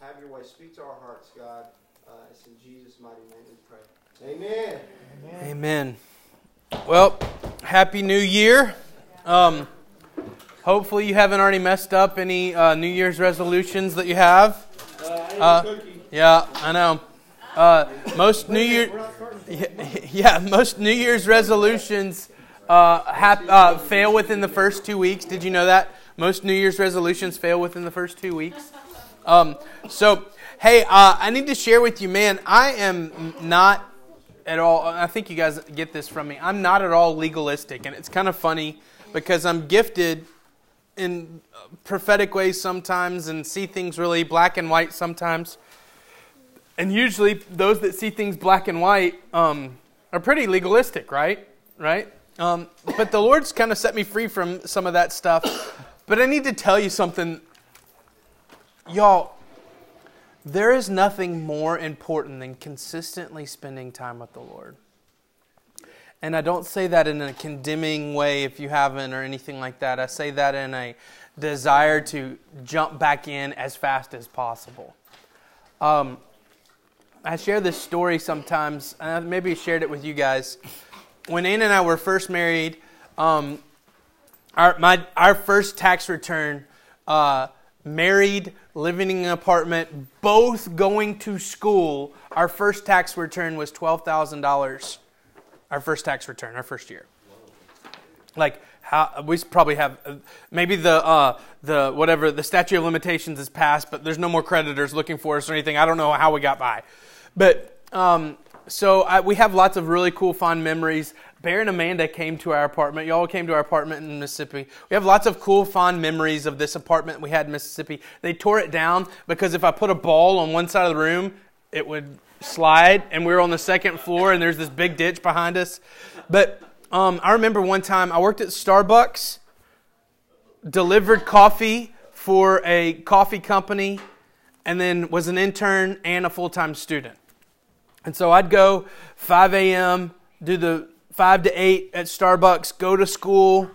have your way. Speak to our hearts, God. Uh, it's in Jesus' mighty name we pray. Amen. Amen. Well, Happy New Year. Um, hopefully, you haven't already messed up any uh, New Year's resolutions that you have. Uh, yeah, I know. Uh, most New Year, yeah, most New Year's resolutions uh, hap- uh, fail within the first two weeks. Did you know that most New Year's resolutions fail within the first two weeks? Um, so, hey, uh, I need to share with you, man. I am not at all. I think you guys get this from me. I'm not at all legalistic, and it's kind of funny because I'm gifted in prophetic ways sometimes and see things really black and white sometimes. And usually, those that see things black and white um, are pretty legalistic, right? Right? Um, but the Lord's kind of set me free from some of that stuff. But I need to tell you something, y'all. There is nothing more important than consistently spending time with the Lord. And I don't say that in a condemning way if you haven't or anything like that. I say that in a desire to jump back in as fast as possible. Um, I share this story sometimes, and I maybe shared it with you guys. When Ann and I were first married, um, our, my, our first tax return, uh, married, living in an apartment, both going to school, our first tax return was $12,000. Our first tax return, our first year. Like, how, we probably have maybe the uh, the whatever the statute of limitations is passed, but there's no more creditors looking for us or anything. I don't know how we got by, but um, so I, we have lots of really cool, fond memories. Bear and Amanda came to our apartment. Y'all came to our apartment in Mississippi. We have lots of cool, fond memories of this apartment we had in Mississippi. They tore it down because if I put a ball on one side of the room, it would slide, and we were on the second floor, and there's this big ditch behind us. But um, I remember one time I worked at Starbucks, delivered coffee for a coffee company, and then was an intern and a full time student. And so I'd go 5 a.m., do the 5 to 8 at Starbucks, go to school,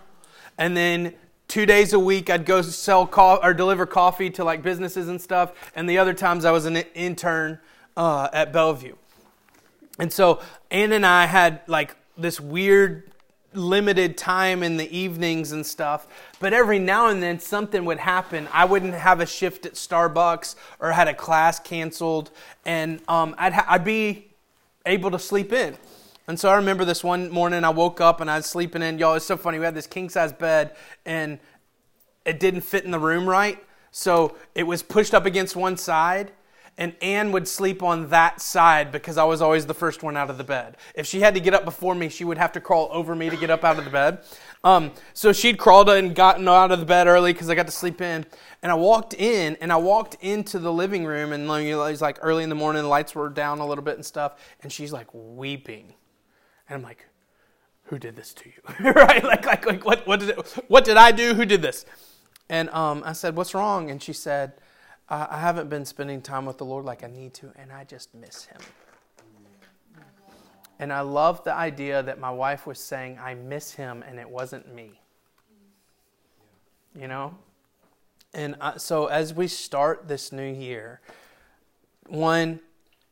and then two days a week I'd go sell co- or deliver coffee to like businesses and stuff. And the other times I was an intern uh, at Bellevue. And so Ann and I had like this weird limited time in the evenings and stuff. But every now and then something would happen. I wouldn't have a shift at Starbucks or had a class canceled, and um, I'd, ha- I'd be able to sleep in. And so I remember this one morning I woke up and I was sleeping in. Y'all, it's so funny. We had this king size bed and it didn't fit in the room right. So it was pushed up against one side and Anne would sleep on that side because I was always the first one out of the bed. If she had to get up before me, she would have to crawl over me to get up out of the bed. Um, so she'd crawled and gotten out of the bed early because I got to sleep in. And I walked in, and I walked into the living room, and it was like early in the morning, the lights were down a little bit and stuff, and she's like weeping, and I'm like, "Who did this to you?" right? Like, like, like, what, what did, it, what did I do? Who did this? And um, I said, "What's wrong?" And she said I haven't been spending time with the Lord like I need to, and I just miss Him. And I love the idea that my wife was saying, I miss Him, and it wasn't me. You know? And I, so as we start this new year, one,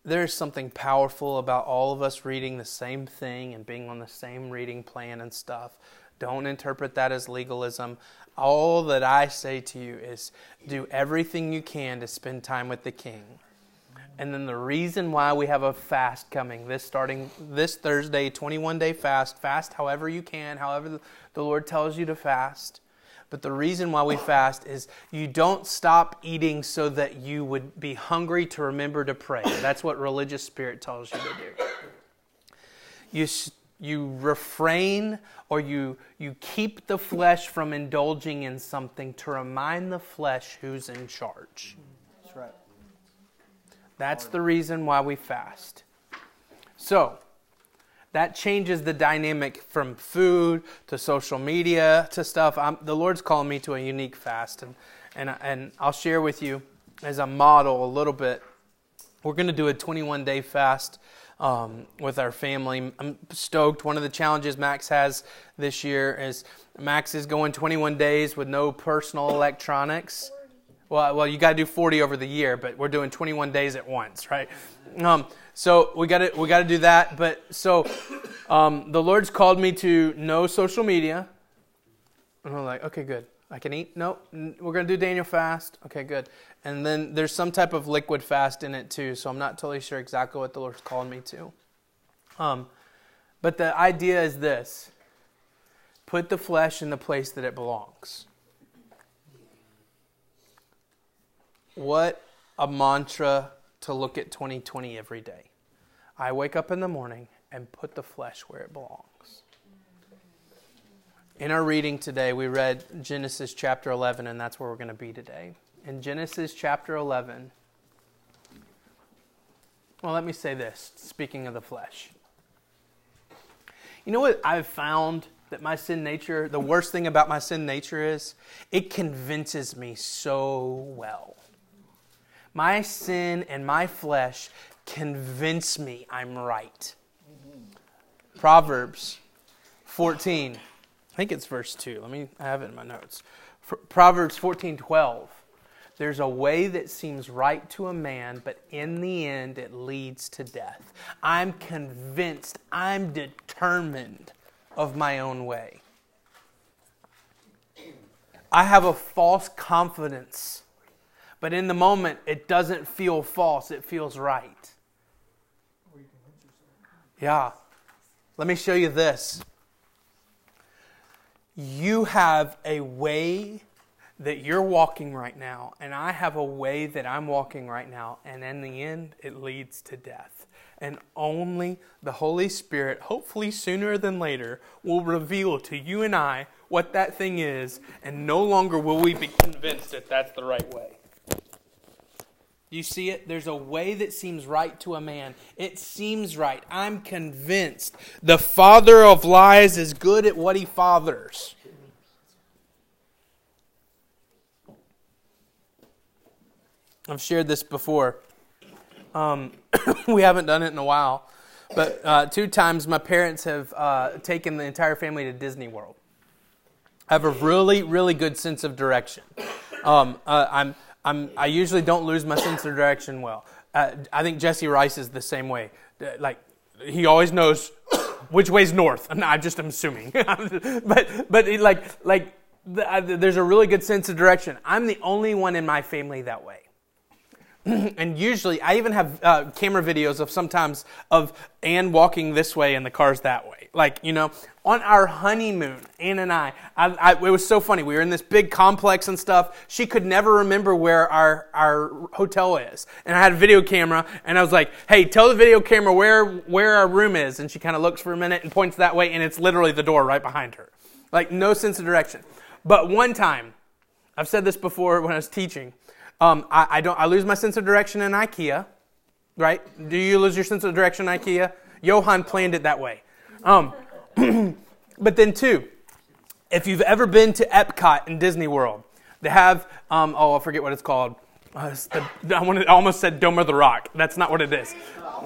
there's something powerful about all of us reading the same thing and being on the same reading plan and stuff. Don't interpret that as legalism. All that I say to you is do everything you can to spend time with the King. And then the reason why we have a fast coming, this starting this Thursday, 21 day fast, fast however you can, however the Lord tells you to fast. But the reason why we fast is you don't stop eating so that you would be hungry to remember to pray. That's what religious spirit tells you to do. You you refrain or you, you keep the flesh from indulging in something to remind the flesh who's in charge. That's right. That's the reason why we fast. So, that changes the dynamic from food to social media to stuff. I'm, the Lord's calling me to a unique fast, and, and, and I'll share with you as a model a little bit. We're going to do a 21 day fast um, with our family. I'm stoked. One of the challenges Max has this year is Max is going 21 days with no personal electronics. Well, well, you got to do 40 over the year, but we're doing 21 days at once, right? Um, so we got to we got to do that. But so um, the Lord's called me to no social media, and I'm like, okay, good. I can eat. No, we're gonna do Daniel fast. Okay, good. And then there's some type of liquid fast in it too. So I'm not totally sure exactly what the Lord's called me to. Um, but the idea is this: put the flesh in the place that it belongs. What a mantra to look at 2020 every day. I wake up in the morning and put the flesh where it belongs. In our reading today, we read Genesis chapter 11, and that's where we're going to be today. In Genesis chapter 11, well, let me say this speaking of the flesh. You know what I've found that my sin nature, the worst thing about my sin nature is? It convinces me so well. My sin and my flesh convince me I'm right. Proverbs 14. I think it's verse 2. Let me I have it in my notes. Proverbs 14:12. There's a way that seems right to a man, but in the end it leads to death. I'm convinced, I'm determined of my own way. I have a false confidence but in the moment, it doesn't feel false, it feels right. Yeah. Let me show you this. You have a way that you're walking right now, and I have a way that I'm walking right now, and in the end, it leads to death. And only the Holy Spirit, hopefully sooner than later, will reveal to you and I what that thing is, and no longer will we be convinced that that's the right way. You see it? There's a way that seems right to a man. It seems right. I'm convinced. The father of lies is good at what he fathers. I've shared this before. Um, we haven't done it in a while. But uh, two times my parents have uh, taken the entire family to Disney World. I have a really, really good sense of direction. Um, uh, I'm I'm, I usually don't lose my sense of direction well. Uh, I think Jesse Rice is the same way. Uh, like, he always knows which way's north. I'm just assuming. but, but like, like the, there's a really good sense of direction. I'm the only one in my family that way. and usually, I even have uh, camera videos of sometimes of Anne walking this way and the car's that way. Like, you know, on our honeymoon, Anne and I, I, I, it was so funny. We were in this big complex and stuff. She could never remember where our, our hotel is. And I had a video camera, and I was like, hey, tell the video camera where, where our room is. And she kind of looks for a minute and points that way, and it's literally the door right behind her. Like, no sense of direction. But one time, I've said this before when I was teaching, um, I, I, don't, I lose my sense of direction in IKEA, right? Do you lose your sense of direction in IKEA? Johan planned it that way. Um, but then, two, if you've ever been to Epcot in Disney World, they have, um, oh, I forget what it's called. Uh, the, I, wanted, I almost said Dome of the Rock. That's not what it is.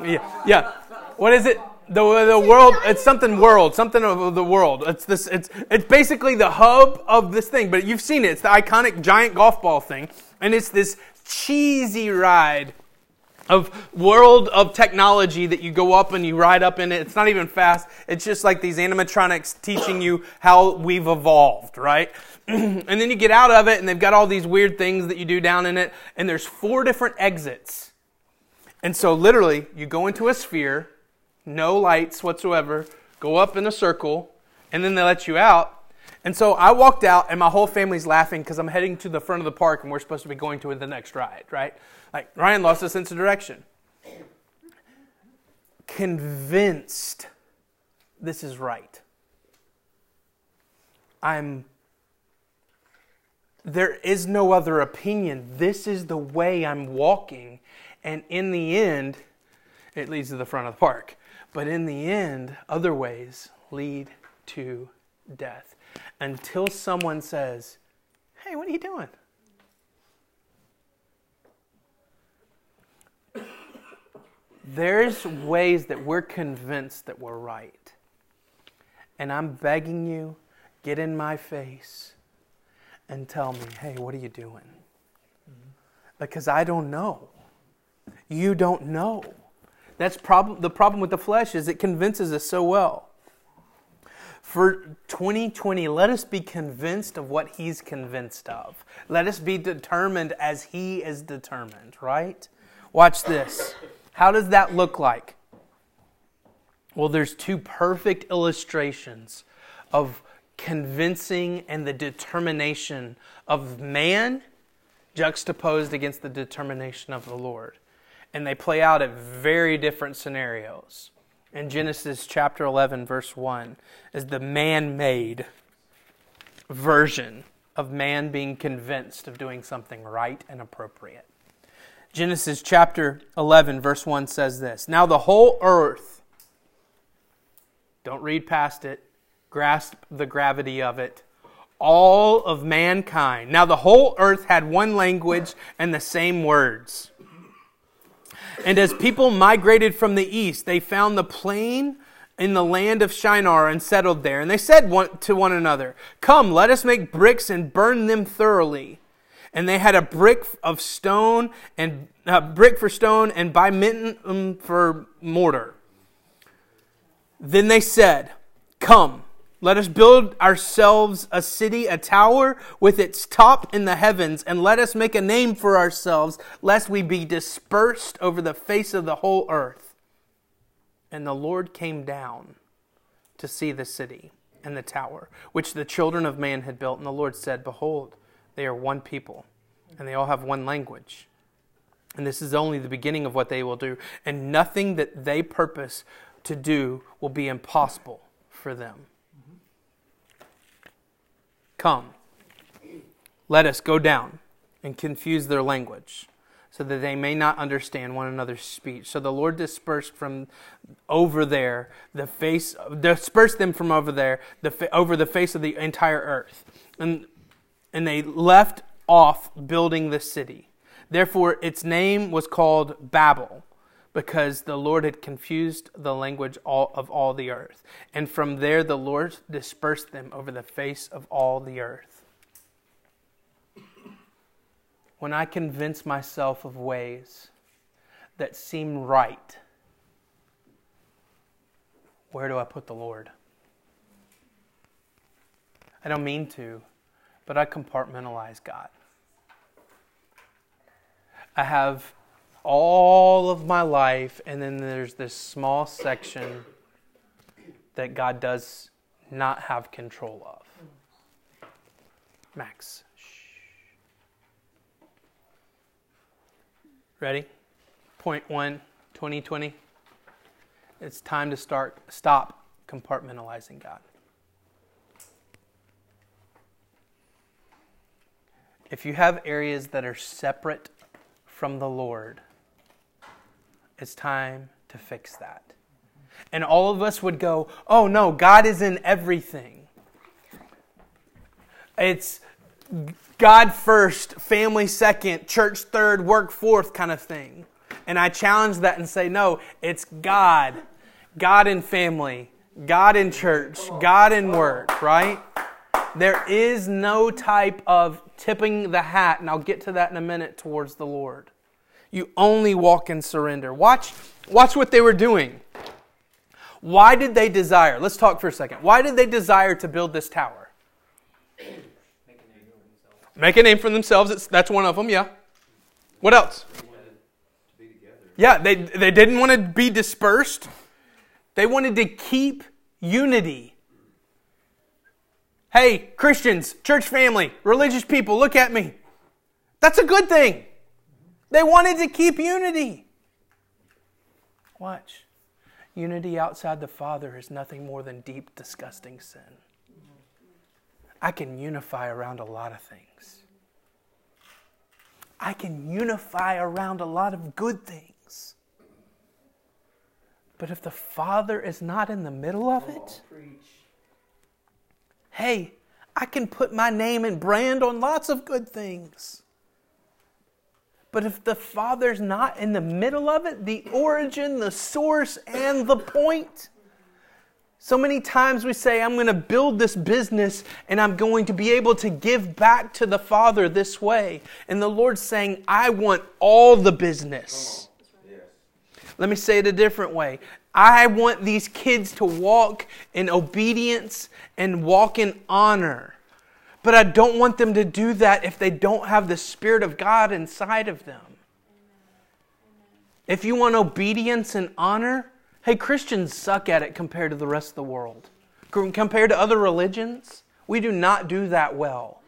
Yeah, yeah. What is it? The, the world, it's something world, something of the world. It's this, it's, it's basically the hub of this thing, but you've seen it. It's the iconic giant golf ball thing. And it's this cheesy ride of world of technology that you go up and you ride up in it. It's not even fast. It's just like these animatronics teaching you how we've evolved, right? and then you get out of it and they've got all these weird things that you do down in it and there's four different exits. And so literally you go into a sphere, no lights whatsoever, go up in a circle, and then they let you out and so I walked out, and my whole family's laughing because I'm heading to the front of the park, and we're supposed to be going to the next ride, right? Like Ryan lost a sense of direction. Convinced this is right. I'm. There is no other opinion. This is the way I'm walking. And in the end, it leads to the front of the park. But in the end, other ways lead to death until someone says, Hey, what are you doing? There's ways that we're convinced that we're right. And I'm begging you, get in my face and tell me, hey, what are you doing? Because I don't know. You don't know. That's prob- the problem with the flesh is it convinces us so well. For 2020, let us be convinced of what he's convinced of. Let us be determined as he is determined, right? Watch this. How does that look like? Well, there's two perfect illustrations of convincing and the determination of man juxtaposed against the determination of the Lord. And they play out at very different scenarios in Genesis chapter 11, verse 1, is the man made version of man being convinced of doing something right and appropriate. Genesis chapter 11, verse 1 says this Now the whole earth, don't read past it, grasp the gravity of it, all of mankind. Now the whole earth had one language and the same words. And as people migrated from the east, they found the plain in the land of Shinar and settled there. And they said one, to one another, Come, let us make bricks and burn them thoroughly. And they had a brick of stone and a brick for stone and bitumen for mortar. Then they said, Come, let us build ourselves a city, a tower with its top in the heavens, and let us make a name for ourselves, lest we be dispersed over the face of the whole earth. And the Lord came down to see the city and the tower, which the children of man had built. And the Lord said, Behold, they are one people, and they all have one language. And this is only the beginning of what they will do, and nothing that they purpose to do will be impossible for them. Come, let us go down and confuse their language, so that they may not understand one another's speech. So the Lord dispersed from over there the face, dispersed them from over there, the, over the face of the entire earth. And, and they left off building the city. Therefore, its name was called Babel because the Lord had confused the language of all the earth. And from there, the Lord dispersed them over the face of all the earth. When I convince myself of ways that seem right, where do I put the Lord? I don't mean to, but I compartmentalize God. I have all of my life, and then there's this small section that God does not have control of. Max. Ready? Point one, 2020. It's time to start stop compartmentalizing God. If you have areas that are separate from the Lord, it's time to fix that. And all of us would go, oh no, God is in everything. It's God first, family second, church third, work fourth kind of thing. And I challenge that and say, no, it's God. God in family, God in church, God in work, right? There is no type of tipping the hat, and I'll get to that in a minute, towards the Lord. You only walk in surrender. Watch, watch what they were doing. Why did they desire? Let's talk for a second. Why did they desire to build this tower? Make a name for themselves. It's, that's one of them, yeah. What else? Yeah, they, they didn't want to be dispersed. They wanted to keep unity. Hey, Christians, church family, religious people, look at me. That's a good thing. They wanted to keep unity. Watch. Unity outside the Father is nothing more than deep, disgusting sin. I can unify around a lot of things. I can unify around a lot of good things. But if the Father is not in the middle of it, hey, I can put my name and brand on lots of good things. But if the Father's not in the middle of it, the origin, the source, and the point, So many times we say, I'm going to build this business and I'm going to be able to give back to the Father this way. And the Lord's saying, I want all the business. Let me say it a different way. I want these kids to walk in obedience and walk in honor. But I don't want them to do that if they don't have the Spirit of God inside of them. If you want obedience and honor, hey, Christians suck at it compared to the rest of the world. Compared to other religions, we do not do that well.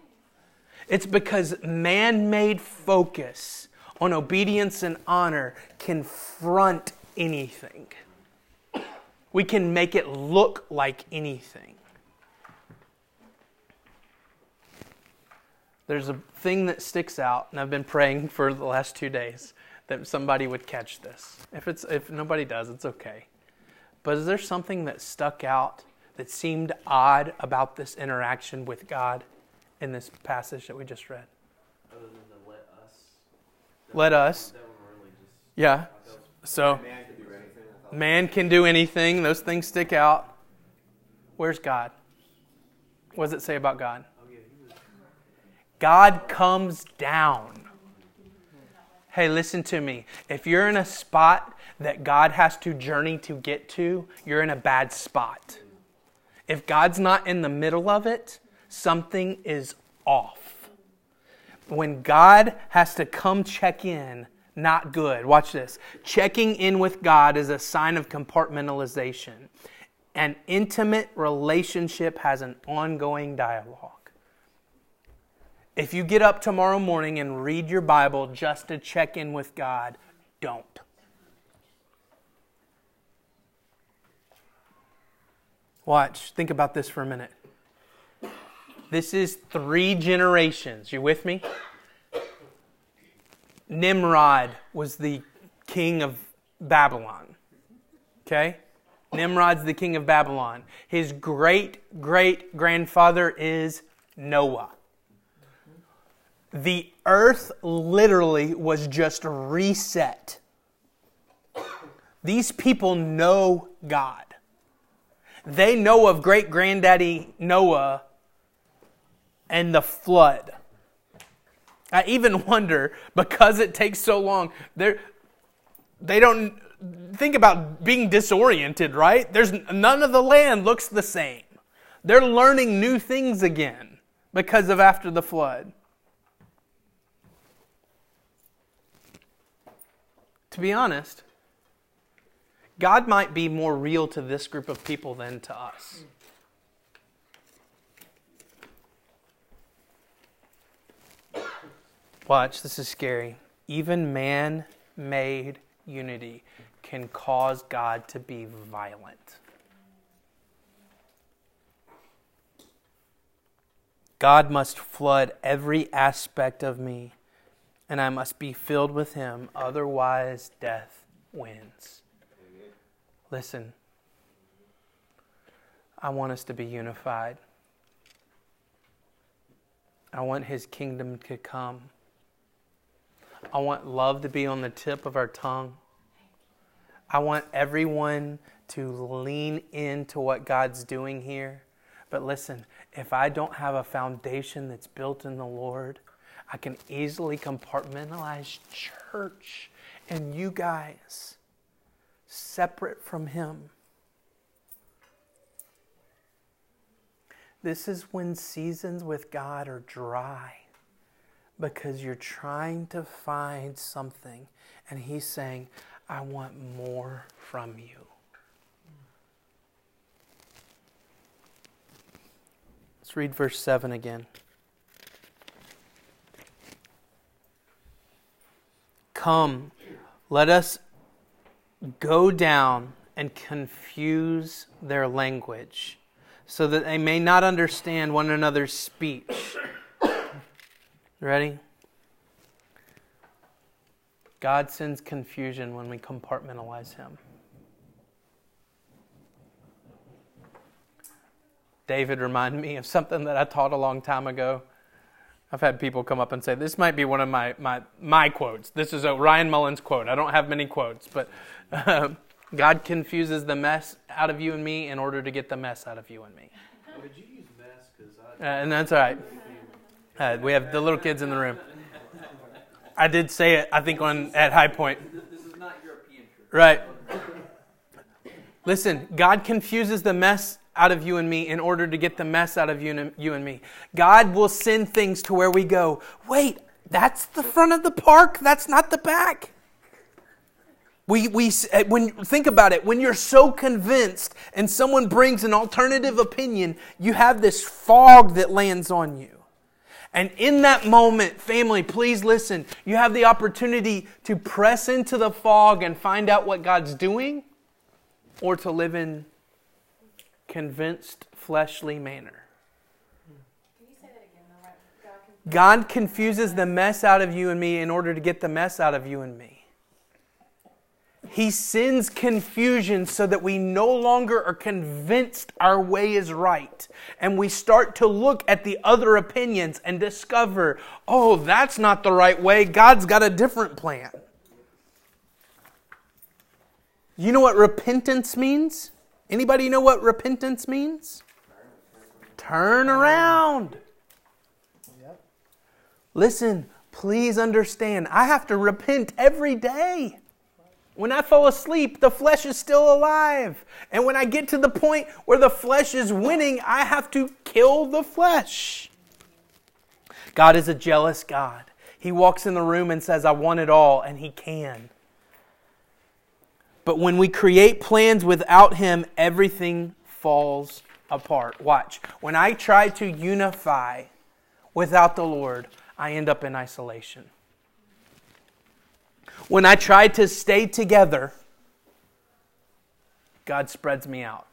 It's because man made focus on obedience and honor can front anything. We can make it look like anything. There's a thing that sticks out, and I've been praying for the last two days that somebody would catch this. If it's if nobody does, it's okay. But is there something that stuck out that seemed odd about this interaction with God in this passage that we just read? Other than the let us. Let us. Really just. Yeah. So Man can do anything. Those things stick out. Where's God? What does it say about God? God comes down. Hey, listen to me. If you're in a spot that God has to journey to get to, you're in a bad spot. If God's not in the middle of it, something is off. When God has to come check in, not good. Watch this. Checking in with God is a sign of compartmentalization. An intimate relationship has an ongoing dialogue. If you get up tomorrow morning and read your Bible just to check in with God, don't. Watch, think about this for a minute. This is three generations. You with me? Nimrod was the king of Babylon. Okay? Nimrod's the king of Babylon. His great great grandfather is Noah the earth literally was just reset. These people know God. They know of great granddaddy Noah and the flood. I even wonder because it takes so long, they they don't think about being disoriented, right? There's none of the land looks the same. They're learning new things again because of after the flood. To be honest, God might be more real to this group of people than to us. Watch, this is scary. Even man made unity can cause God to be violent. God must flood every aspect of me and I must be filled with him, otherwise, death wins. Listen, I want us to be unified. I want his kingdom to come. I want love to be on the tip of our tongue. I want everyone to lean into what God's doing here. But listen, if I don't have a foundation that's built in the Lord, I can easily compartmentalize church and you guys separate from Him. This is when seasons with God are dry because you're trying to find something, and He's saying, I want more from you. Let's read verse 7 again. Come, let us go down and confuse their language, so that they may not understand one another's speech. Ready? God sends confusion when we compartmentalize Him. David reminded me of something that I taught a long time ago. I've had people come up and say, this might be one of my, my, my quotes. This is a Ryan Mullins quote. I don't have many quotes, but um, God confuses the mess out of you and me in order to get the mess out of you and me. Would you use mess? Because Uh, and that's all right. Uh, we have the little kids in the room. I did say it, I think, on at High Point. This is not European. Right. Listen, God confuses the mess out of you and me in order to get the mess out of you and, you and me. God will send things to where we go, wait, that's the front of the park, that's not the back. We, we, uh, when, think about it, when you're so convinced and someone brings an alternative opinion, you have this fog that lands on you. And in that moment, family, please listen. You have the opportunity to press into the fog and find out what God's doing, or to live in convinced, fleshly manner. God confuses the mess out of you and me in order to get the mess out of you and me. He sends confusion so that we no longer are convinced our way is right. And we start to look at the other opinions and discover, oh, that's not the right way. God's got a different plan. You know what repentance means? Anybody know what repentance means? Turn around. Listen, please understand, I have to repent every day. When I fall asleep, the flesh is still alive. And when I get to the point where the flesh is winning, I have to kill the flesh. God is a jealous God. He walks in the room and says, I want it all, and He can. But when we create plans without Him, everything falls apart. Watch. When I try to unify without the Lord, I end up in isolation. When I try to stay together, God spreads me out.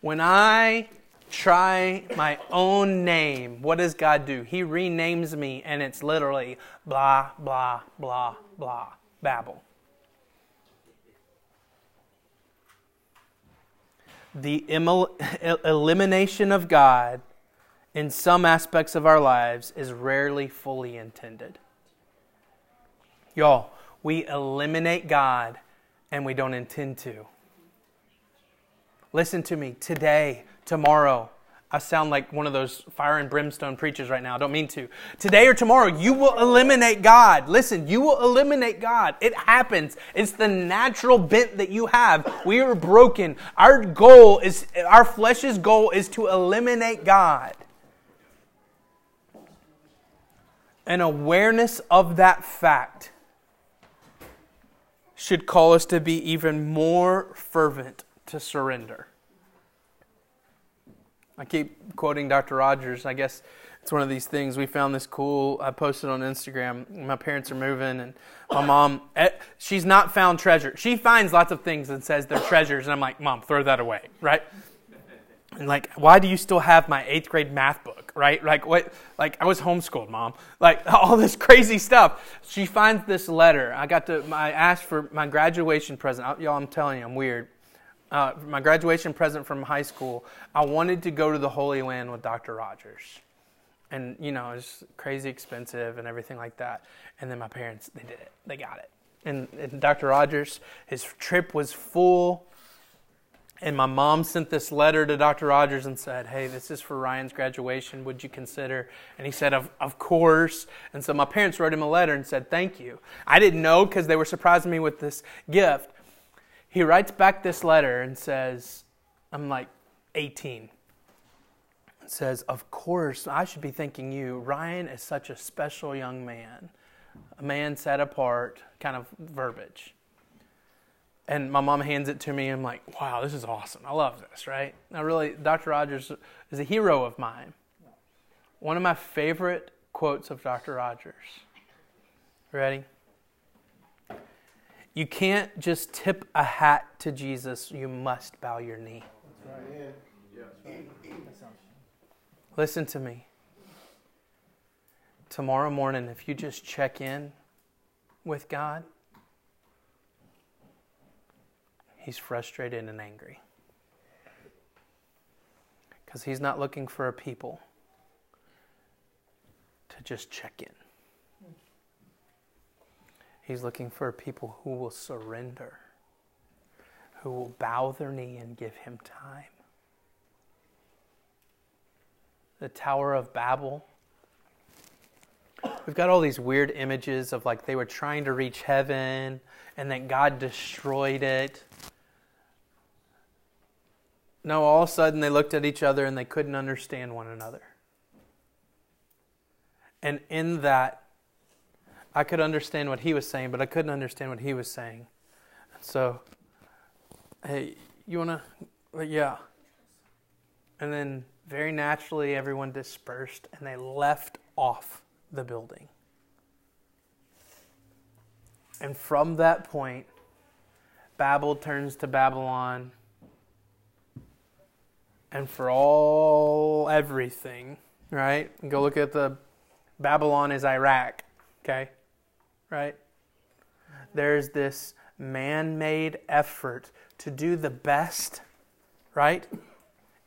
When I try my own name, what does God do? He renames me, and it's literally blah, blah, blah, blah, Babel. The emil- elimination of God in some aspects of our lives is rarely fully intended. Y'all, we eliminate God and we don't intend to. Listen to me. Today, tomorrow, I sound like one of those fire and brimstone preachers right now. I don't mean to. Today or tomorrow, you will eliminate God. Listen, you will eliminate God. It happens. It's the natural bent that you have. We are broken. Our goal is, our flesh's goal is to eliminate God. An awareness of that fact should call us to be even more fervent to surrender. I keep quoting Dr. Rogers. I guess it's one of these things. We found this cool. I posted on Instagram. My parents are moving, and my mom, eh, she's not found treasure. She finds lots of things and says they're treasures, and I'm like, Mom, throw that away, right? And like, why do you still have my eighth grade math book, right? Like, what? Like, I was homeschooled, mom. Like, all this crazy stuff. She finds this letter. I got to. I asked for my graduation present. Y'all, I'm telling you, I'm weird. Uh, my graduation present from high school. I wanted to go to the Holy Land with Dr. Rogers, and you know, it's crazy expensive and everything like that. And then my parents, they did it. They got it. And, and Dr. Rogers, his trip was full and my mom sent this letter to Dr. Rogers and said, Hey, this is for Ryan's graduation. Would you consider? And he said, Of, of course. And so my parents wrote him a letter and said, Thank you. I didn't know because they were surprising me with this gift. He writes back this letter and says, I'm like 18. It says, Of course, I should be thanking you. Ryan is such a special young man, a man set apart, kind of verbiage. And my mom hands it to me, I'm like, wow, this is awesome. I love this, right? Now, really, Dr. Rogers is a hero of mine. One of my favorite quotes of Dr. Rogers. Ready? You can't just tip a hat to Jesus, you must bow your knee. Listen to me. Tomorrow morning, if you just check in with God, He's frustrated and angry. Because He's not looking for a people to just check in. He's looking for a people who will surrender who will bow their knee and give him time. The Tower of Babel. We've got all these weird images of like they were trying to reach heaven and then God destroyed it. No, all of a sudden they looked at each other and they couldn't understand one another. And in that, I could understand what he was saying, but I couldn't understand what he was saying. So, hey, you want to? Yeah. And then very naturally, everyone dispersed and they left off the building. And from that point, Babel turns to Babylon. And for all everything, right? Go look at the Babylon is Iraq, okay? Right? There's this man made effort to do the best, right?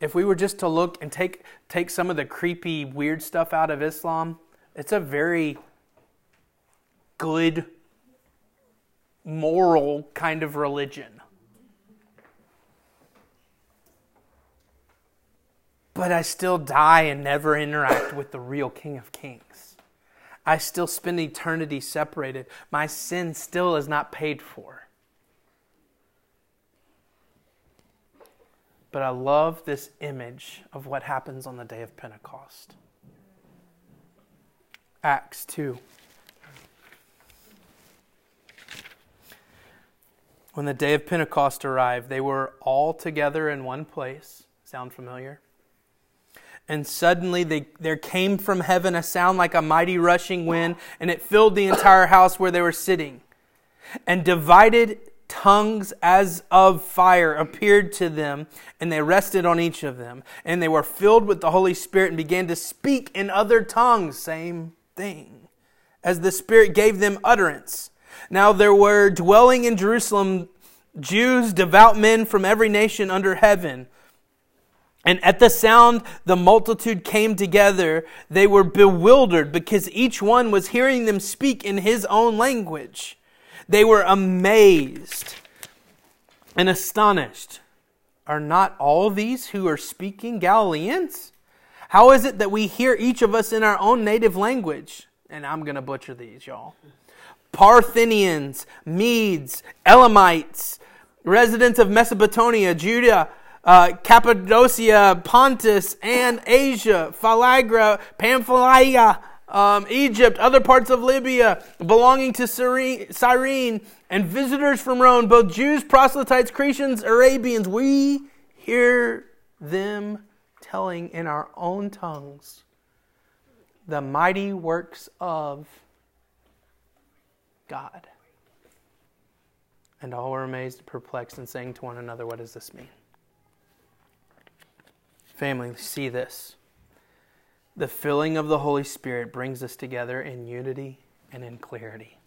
If we were just to look and take, take some of the creepy, weird stuff out of Islam, it's a very good, moral kind of religion. But I still die and never interact with the real King of Kings. I still spend eternity separated. My sin still is not paid for. But I love this image of what happens on the day of Pentecost. Acts 2. When the day of Pentecost arrived, they were all together in one place. Sound familiar? And suddenly they, there came from heaven a sound like a mighty rushing wind, and it filled the entire house where they were sitting. And divided tongues as of fire appeared to them, and they rested on each of them. And they were filled with the Holy Spirit and began to speak in other tongues. Same thing. As the Spirit gave them utterance. Now there were dwelling in Jerusalem Jews, devout men from every nation under heaven. And at the sound, the multitude came together. They were bewildered because each one was hearing them speak in his own language. They were amazed and astonished. Are not all these who are speaking Galileans? How is it that we hear each of us in our own native language? And I'm going to butcher these, y'all. Parthians, Medes, Elamites, residents of Mesopotamia, Judah, uh, Cappadocia, Pontus, and Asia, Phalagra, Pamphylia, um, Egypt, other parts of Libya belonging to Cyrene, and visitors from Rome, both Jews, proselytes, Cretians, Arabians. We hear them telling in our own tongues the mighty works of God. And all were amazed, perplexed, and saying to one another, What does this mean? Family, see this. The filling of the Holy Spirit brings us together in unity and in clarity.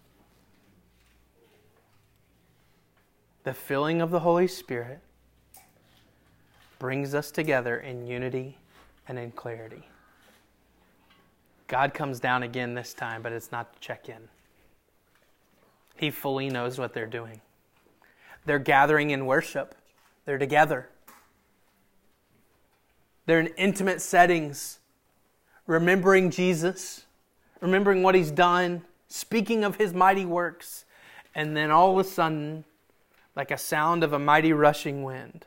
The filling of the Holy Spirit brings us together in unity and in clarity. God comes down again this time, but it's not to check in. He fully knows what they're doing. They're gathering in worship, they're together. They're in intimate settings, remembering Jesus, remembering what he's done, speaking of his mighty works. And then all of a sudden, like a sound of a mighty rushing wind,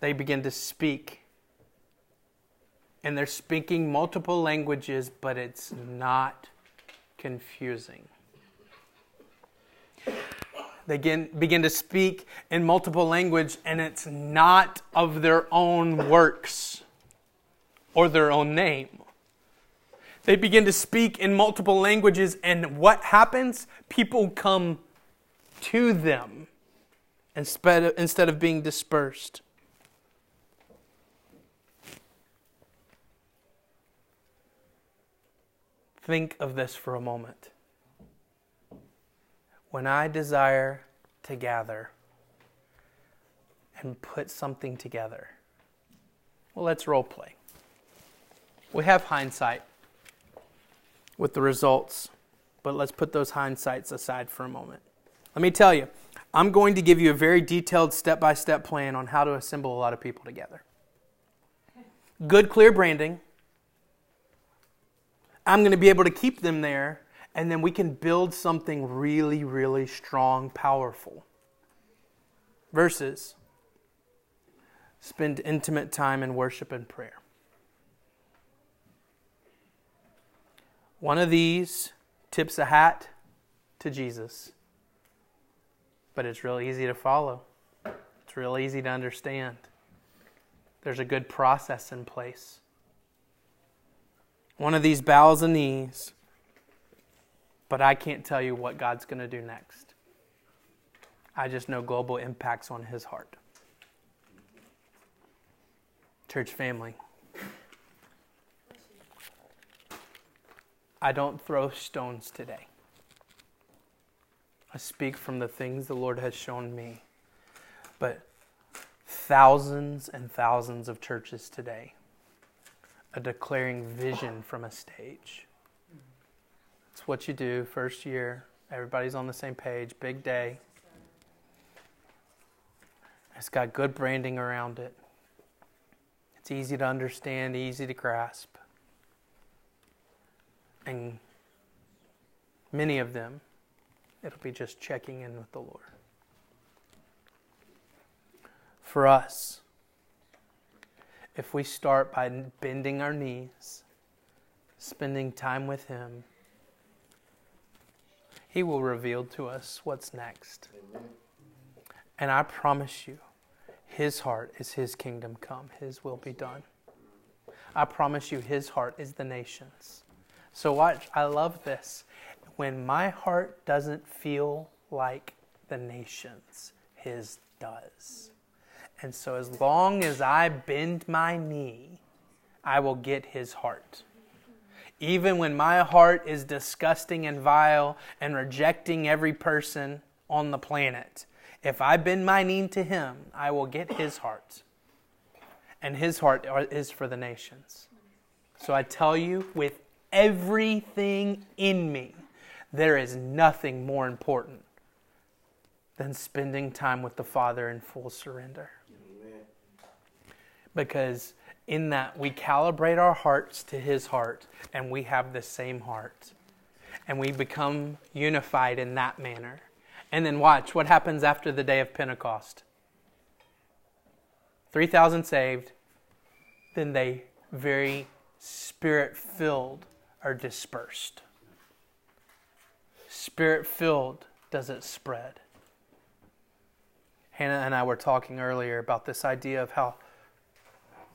they begin to speak. And they're speaking multiple languages, but it's not confusing. They begin, begin to speak in multiple language, and it's not of their own works or their own name. They begin to speak in multiple languages, and what happens? People come to them instead of, instead of being dispersed. Think of this for a moment when I desire to gather and put something together. Well, let's role play. We have hindsight with the results, but let's put those hindsights aside for a moment. Let me tell you, I'm going to give you a very detailed step by step plan on how to assemble a lot of people together. Good, clear branding. I'm going to be able to keep them there, and then we can build something really, really strong, powerful. Versus spend intimate time in worship and prayer. One of these tips a hat to Jesus, but it's real easy to follow. It's real easy to understand. There's a good process in place. One of these bows and knees, but I can't tell you what God's going to do next. I just know global impacts on his heart. Church family. I don't throw stones today. I speak from the things the Lord has shown me. But thousands and thousands of churches today are declaring vision from a stage. It's what you do first year. Everybody's on the same page, big day. It's got good branding around it. It's easy to understand, easy to grasp. And many of them, it'll be just checking in with the Lord. For us, if we start by bending our knees, spending time with Him, He will reveal to us what's next. And I promise you, His heart is His kingdom come, His will be done. I promise you, His heart is the nations. So, watch, I love this. When my heart doesn't feel like the nations, His does. And so, as long as I bend my knee, I will get His heart. Even when my heart is disgusting and vile and rejecting every person on the planet, if I bend my knee to Him, I will get His heart. And His heart is for the nations. So I tell you with everything in me, there is nothing more important than spending time with the Father in full surrender. Amen. Because in that we calibrate our hearts to His heart and we have the same heart. And we become unified in that manner. And then watch what happens after the day of Pentecost 3,000 saved, then they very spirit filled are dispersed. Spirit filled does it spread. Hannah and I were talking earlier about this idea of how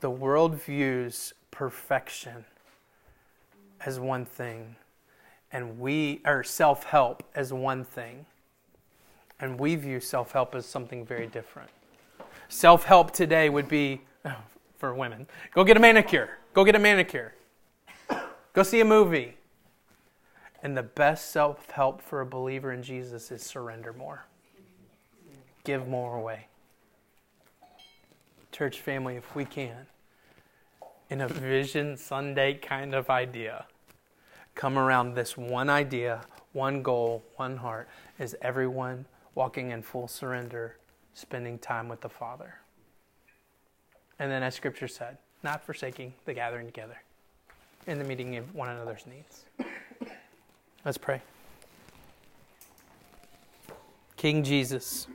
the world views perfection as one thing, and we, or self help as one thing, and we view self help as something very different. Self help today would be, for women, go get a manicure, go get a manicure, go see a movie. And the best self help for a believer in Jesus is surrender more, give more away. Church family, if we can, in a Vision Sunday kind of idea, come around this one idea, one goal, one heart, is everyone walking in full surrender, spending time with the Father. And then, as Scripture said, not forsaking the gathering together and the meeting of one another's needs. Let's pray. King Jesus.